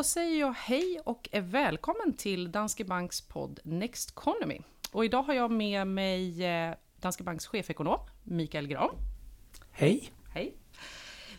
Då säger jag hej och är välkommen till Danske Banks podd Next Economy. Och idag har jag med mig eh, Danske Banks chefekonom Mikael Gran. Hej! Hej!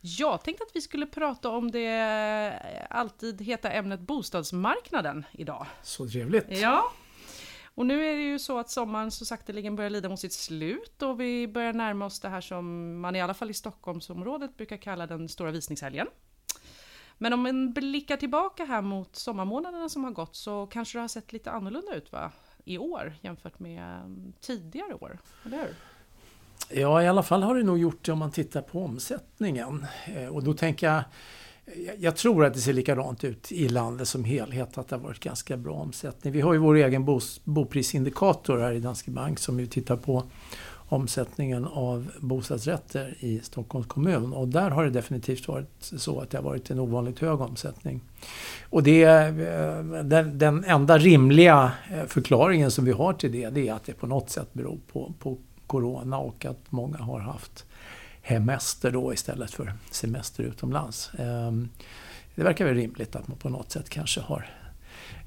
Jag tänkte att vi skulle prata om det alltid heta ämnet bostadsmarknaden idag. Så trevligt! Ja, och nu är det ju så att sommaren så sakteligen börjar lida mot sitt slut och vi börjar närma oss det här som man i alla fall i Stockholmsområdet brukar kalla den stora visningshelgen. Men om man blickar tillbaka här mot sommarmånaderna som har gått så kanske det har sett lite annorlunda ut va? i år jämfört med mm, tidigare år, eller hur? Ja, i alla fall har det nog gjort det om man tittar på omsättningen. Eh, och då tänker jag jag tror att det ser likadant ut i landet som helhet, att det har varit ganska bra omsättning. Vi har ju vår egen boprisindikator här i Danske Bank som ju tittar på omsättningen av bostadsrätter i Stockholms kommun. Och där har det definitivt varit så att det har varit en ovanligt hög omsättning. Och det, eh, den, den enda rimliga eh, förklaringen som vi har till det, det är att det på något sätt beror på, på Corona och att många har haft hemester då istället för semester utomlands. Ehm, det verkar väl rimligt att man på något sätt kanske har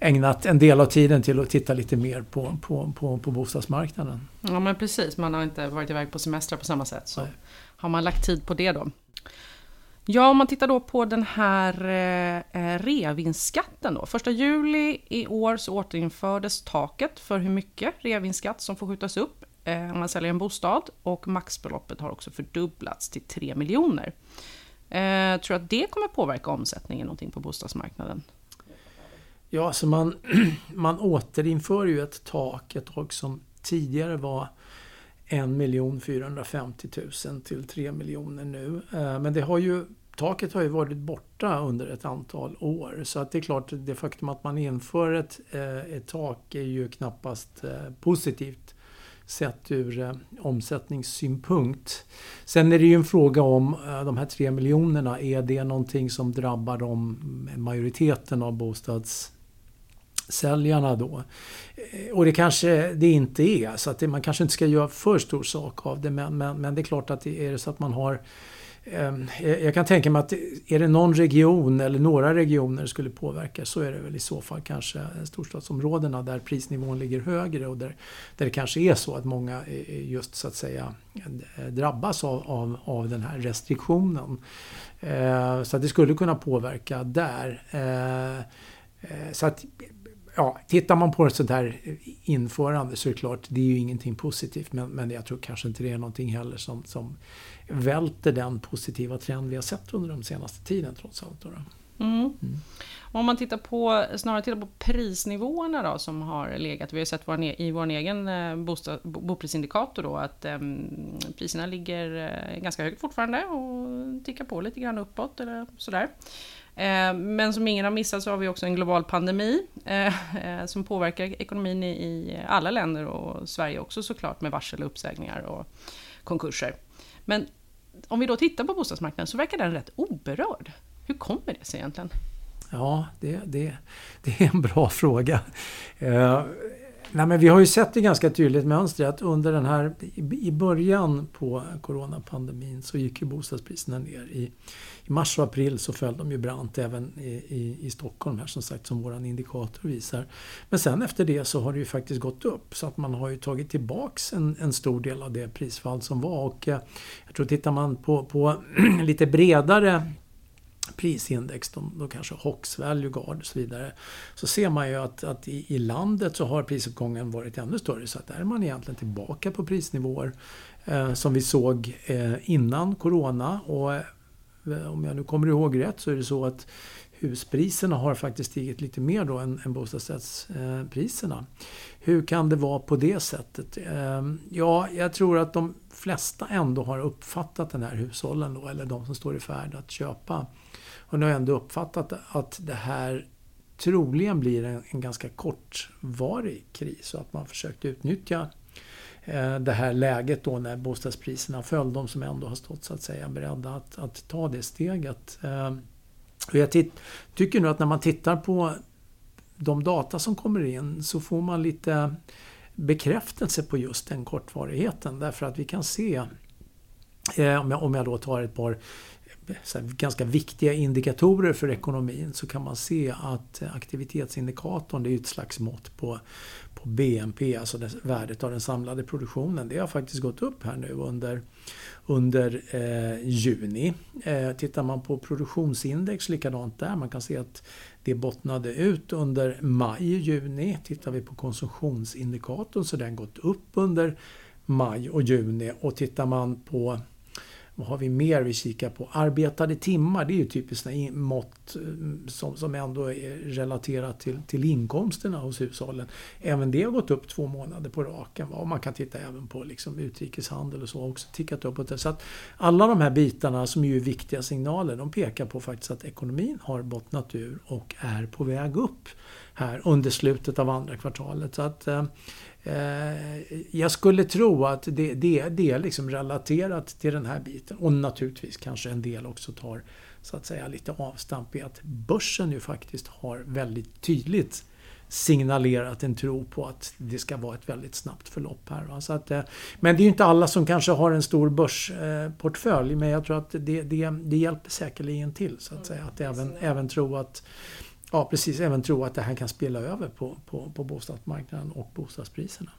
ägnat en del av tiden till att titta lite mer på, på, på, på bostadsmarknaden. Ja men precis, man har inte varit iväg på semester på samma sätt. Så Nej. har man lagt tid på det då. Ja, om man tittar då på den här eh, revinstskatten då. Första juli i år så återinfördes taket för hur mycket revinstskatt som får skjutas upp eh, om man säljer en bostad och maxbeloppet har också fördubblats till 3 miljoner. Eh, tror att det kommer påverka omsättningen någonting på bostadsmarknaden? Ja, alltså man, man återinför ju ett tak, ett tak som tidigare var 1 450 000 till 3 miljoner nu. Eh, men det har ju, taket har ju varit borta under ett antal år. Så att det är klart, det faktum att man inför ett, eh, ett tak är ju knappast eh, positivt sett ur omsättningssynpunkt. Sen är det ju en fråga om de här 3 miljonerna, är det någonting som drabbar de majoriteten av bostads säljarna då. Eh, och det kanske det inte är, så att det, man kanske inte ska göra för stor sak av det. Men, men, men det är klart att det är det så att man har ehm, eh, jag kan tänka mig att är det någon region eller några regioner skulle påverka så är det väl i så fall kanske storstadsområdena där prisnivån ligger högre och där, där det kanske är så att många just så att säga eh, drabbas av, av, av den här restriktionen. Eh, så att det skulle kunna påverka där. Eh, så att ja, tittar man på ett sånt här införande så är det klart, det är ju ingenting positivt. Men, men jag tror kanske inte det är någonting heller som, som välter den positiva trend vi har sett under de senaste tiden trots allt. Då. Mm. Mm. Om man tittar på, snarare tittar på prisnivåerna då som har legat. Vi har sett vår, i vår egen eh, bostad, boprisindikator då att um, priserna ligger uh, ganska högt fortfarande och tickar på lite grann uppåt eller sådär. Eh, men som ingen har missat så har vi också en global pandemi eh, eh, som påverkar ekonomin i alla länder och Sverige också såklart med varsel, uppsägningar och konkurser. Men om vi då tittar på bostadsmarknaden så verkar den rätt oberörd. Hur kommer det sig egentligen? Ja, det, det, det är en bra fråga. Nej, men vi har ju sett ett ganska tydligt mönster att under den här, i början på coronapandemin så gick ju bostadspriserna ner. I, i mars och april så föll de ju brant även i, i, i Stockholm här som sagt som våran indikator visar. Men sen efter det så har det ju faktiskt gått upp så att man har ju tagit tillbaks en, en stor del av det prisfall som var och eh, jag tror tittar man på, på lite bredare prisindex, de, de kanske HOX, Value Guard och så vidare. Så ser man ju att, att i, i, landet så har prisuppgången varit ännu större. Så att där är man egentligen tillbaka på prisnivåer eh, som vi såg eh, innan Corona. Och eh, om jag nu kommer ihåg rätt så är det så att huspriserna har faktiskt stigit lite mer då än, än bostadsrättspriserna. Eh, Hur kan det vara på det sättet? Eh, ja, jag tror att de flesta ändå har uppfattat den här hushållen då, eller de som står i färd att köpa och nu har jag ändå uppfattat att det här troligen blir en, en ganska kortvarig kris och att man försökt utnyttja eh, det här läget då när bostadspriserna föll, de som ändå har stått så att säga beredda att, att ta det steget. Eh, och jag tycker nu att när man tittar på de data som kommer in så får man lite bekräftelse på just den kortvarigheten därför att vi kan se, eh, om jag, om jag då tar ett par ganska viktiga indikatorer för ekonomin så kan man se att aktivitetsindikatorn, det är ett slags mått på, på BNP, alltså det, värdet av den samlade produktionen. Det har faktiskt gått upp här nu under, under eh, juni. Eh, tittar man på produktionsindex, likadant där. Man kan se att det bottnade ut under maj, juni. Tittar vi på konsumtionsindikatorn så har den gått upp under maj och juni. Och tittar man på vad har vi mer vi kikar på? Arbetade timmar, det är ju typiskt mått eh, som, som ändå är relaterat till, till inkomsterna hos hushållen. Även det har gått upp två månader på raken. Va? man kan titta även på liksom utrikeshandel och så också tickat uppåt. Så att alla de här bitarna som är viktiga signaler, de pekar på faktiskt att ekonomin har bottnat ur och är på väg upp här under slutet av andra kvartalet. Så att, Eh, jag skulle tro att det, det, det är liksom relaterat till den här biten. Och naturligtvis kanske en del också tar så att säga lite avstamp i att börsen ju faktiskt har väldigt tydligt signalerat en tro på att det ska vara ett väldigt snabbt förlopp här. Så att, eh, men det är ju inte alla som kanske har en stor börsportfölj men jag tror att det, det, det hjälper säkerligen till så att säga. Att även, även tro att ja, precis, även tro att det här kan spela över på, på, på bostadsmarknaden och bostadspriserna.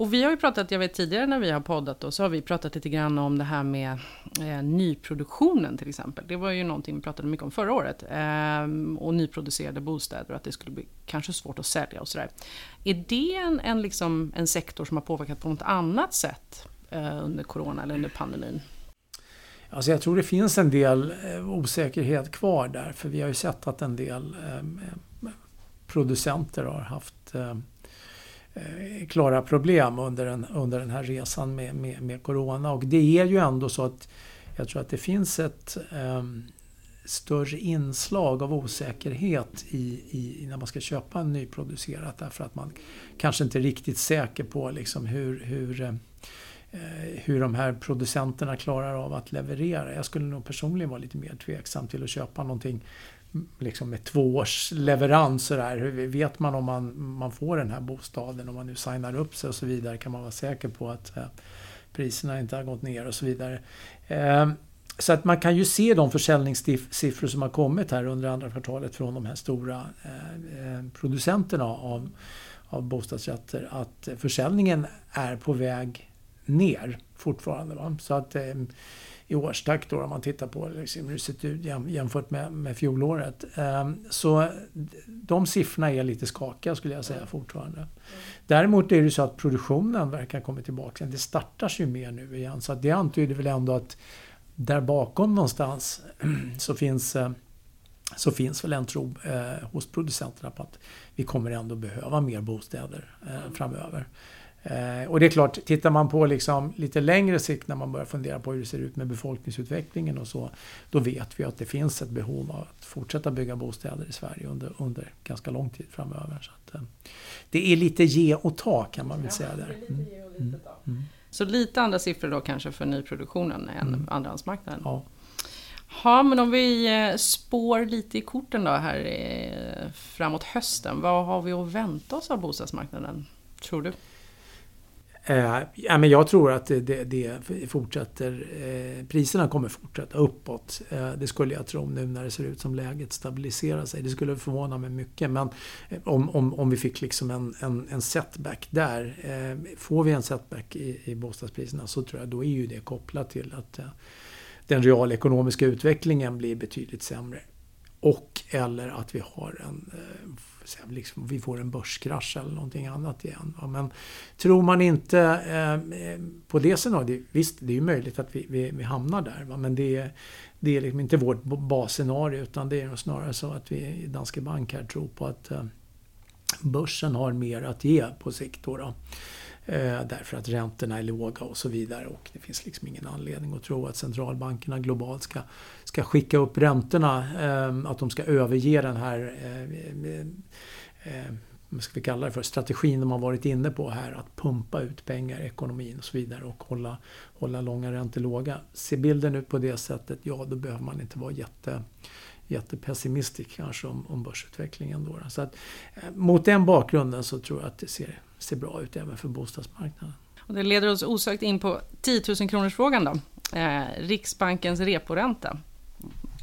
Och vi har ju pratat, jag vet tidigare när vi har poddat då, så har vi pratat lite grann om det här med eh, nyproduktionen till exempel. Det var ju någonting vi pratade mycket om förra året. Eh, och nyproducerade bostäder och att det skulle bli kanske svårt att sälja och sådär. Är det en, en, liksom, en sektor som har påverkat på något annat sätt eh, under corona eller under pandemin? Alltså jag tror det finns en del eh, osäkerhet kvar där för vi har ju sett att en del eh, producenter har haft eh, klara problem under den, under den här resan med, med, med Corona. Och det är ju ändå så att jag tror att det finns ett um, större inslag av osäkerhet i, i, när man ska köpa en nyproducerat därför att man kanske inte är riktigt säker på liksom hur, hur Eh, hur de här producenterna klarar av att leverera. Jag skulle nog personligen vara lite mer tveksam till att köpa någonting mm, liksom med två års leverans. Sådär. Hur vet man om man, man får den här bostaden? Om man nu signar upp sig och så vidare kan man vara säker på att eh, priserna inte har gått ner och så vidare. Eh, så att man kan ju se de försäljningssiffror som har kommit här under andra kvartalet från de här stora eh, eh, producenterna av, av bostadsrätter att försäljningen är på väg ner fortfarande. Va? Så att eh, i årstakt då om man tittar på liksom, hur det sett ut jämfört med, med fjolåret. Eh, så de siffrorna är lite skakiga skulle jag säga fortfarande. Mm. Däremot är det så att produktionen verkar ha kommit tillbaka. Det startas ju mer nu igen så att det antyder väl ändå att där bakom någonstans så finns eh, så finns väl en tro eh, hos producenterna på att vi kommer ändå behöva mer bostäder eh, framöver. Eh, och det är klart, tittar man på liksom lite längre sikt när man börjar fundera på hur det ser ut med befolkningsutvecklingen och så, då vet vi att det finns ett behov av att fortsätta bygga bostäder i Sverige under, under ganska lång tid framöver. Så att, eh, det är lite ge och ta kan man väl ja, säga där. Mm. Mm. Mm. Så lite andra siffror då kanske för nyproduktionen än mm. andrahandsmarknaden? Ja. Ja, men om vi eh, spår lite i korten då här framåt hösten. Vad har vi att vänta oss av bostadsmarknaden, tror du? Eh, ja, men jag tror att det, det, det fortsätter. Eh, priserna kommer fortsätta uppåt. Eh, det skulle jag tro nu när det ser ut som läget stabiliserar sig. Det skulle förvåna mig mycket. Men eh, om, om, om vi fick liksom en, en, en setback där. Eh, får vi en setback i, i bostadspriserna så tror jag då är ju det kopplat till att eh, den realekonomiska utvecklingen blir betydligt sämre. Och eller att vi har en eh, liksom, vi får en börskrasch eller någonting annat igen. Men tror man inte eh, på det scenariot, visst det är ju möjligt att vi, vi, vi hamnar där. Va? Men det är, det är liksom inte vårt basscenario utan det är snarare så att vi i Danske Bank här tror på att eh, börsen har mer att ge på sikt. Då, då. Eh, därför att räntorna är låga och så vidare. Och det finns liksom ingen anledning att tro att centralbankerna globalt ska, ska skicka upp räntorna. Ehm, att de ska överge den här eh, eh, vad ska vi kalla det för, strategin de har varit inne på här att pumpa ut pengar i ekonomin och så vidare och hålla, hålla långa räntor låga. Ser bilden ut på det sättet, ja då behöver man inte vara jätte, jättepessimistisk kanske om, om börsutvecklingen. Då. Så att, mot den bakgrunden så tror jag att det ser ser bra ut även för bostadsmarknaden. Och det leder oss osökt in på 10 000 kronors frågan då. Eh, Riksbankens reporänta.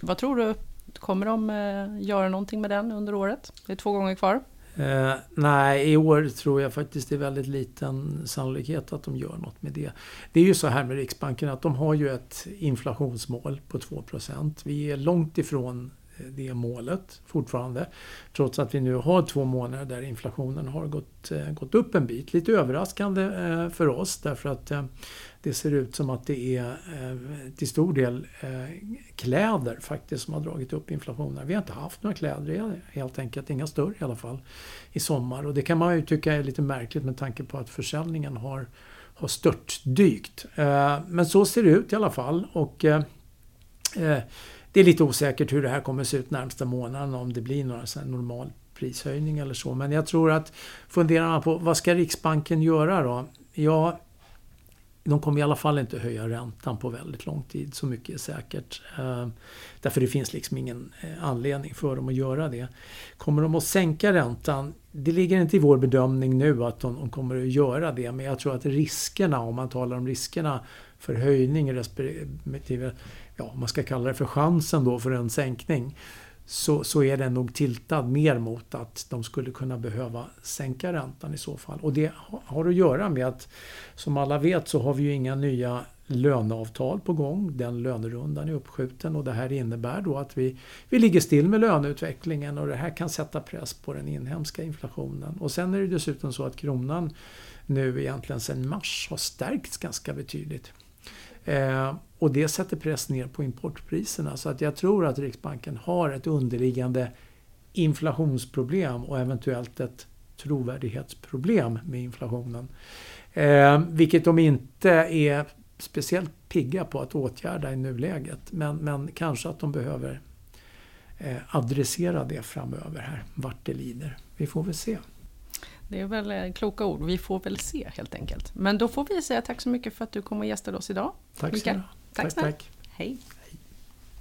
Vad tror du? Kommer de eh, göra någonting med den under året? Det är två gånger kvar. Eh, nej, i år tror jag faktiskt det är väldigt liten sannolikhet att de gör något med det. Det är ju så här med Riksbanken att de har ju ett inflationsmål på 2% Vi är långt ifrån det målet fortfarande. Trots att vi nu har två månader där inflationen har gått, eh, gått upp en bit. Lite överraskande eh, för oss därför att eh, det ser ut som att det är till stor del kläder faktiskt som har dragit upp inflationen. Vi har inte haft några kläder helt enkelt, inga större i alla fall, i sommar. Och det kan man ju tycka är lite märkligt med tanke på att försäljningen har, har störtdykt. Men så ser det ut i alla fall. Och det är lite osäkert hur det här kommer att se ut närmsta månaden, om det blir några normal prishöjning eller så. Men jag tror att funderar man på vad ska Riksbanken göra då? Ja, de kommer i alla fall inte höja räntan på väldigt lång tid, så mycket är säkert. Eh, därför det finns liksom ingen eh, anledning för dem att göra det. Kommer de att sänka räntan? Det ligger inte i vår bedömning nu att de, kommer att göra det, men jag tror att riskerna, om man talar om riskerna för höjning respektive ja, man ska kalla det för chansen då för en sänkning, så, så är den nog tiltad mer mot att de skulle kunna behöva sänka räntan i så fall. Och det har att göra med att, som alla vet, så har vi ju inga nya löneavtal på gång. Den lönerundan är uppskjuten och det här innebär då att vi, vi ligger still med löneutvecklingen och det här kan sätta press på den inhemska inflationen. Och sen är det dessutom så att kronan nu egentligen sedan mars har stärkts ganska betydligt. Eh, och det sätter press ner på importpriserna. Så att jag tror att Riksbanken har ett underliggande inflationsproblem och eventuellt ett trovärdighetsproblem med inflationen. Eh, vilket de inte är speciellt pigga på att åtgärda i nuläget. Men, men kanske att de behöver eh, adressera det framöver här, vart det lider. Vi får väl se. Det är väl eh, kloka ord. Vi får väl se helt enkelt. Men då får vi säga tack så mycket för att du kom och gästade oss idag. Tack så mycket. Tack, tack, tack. Hej.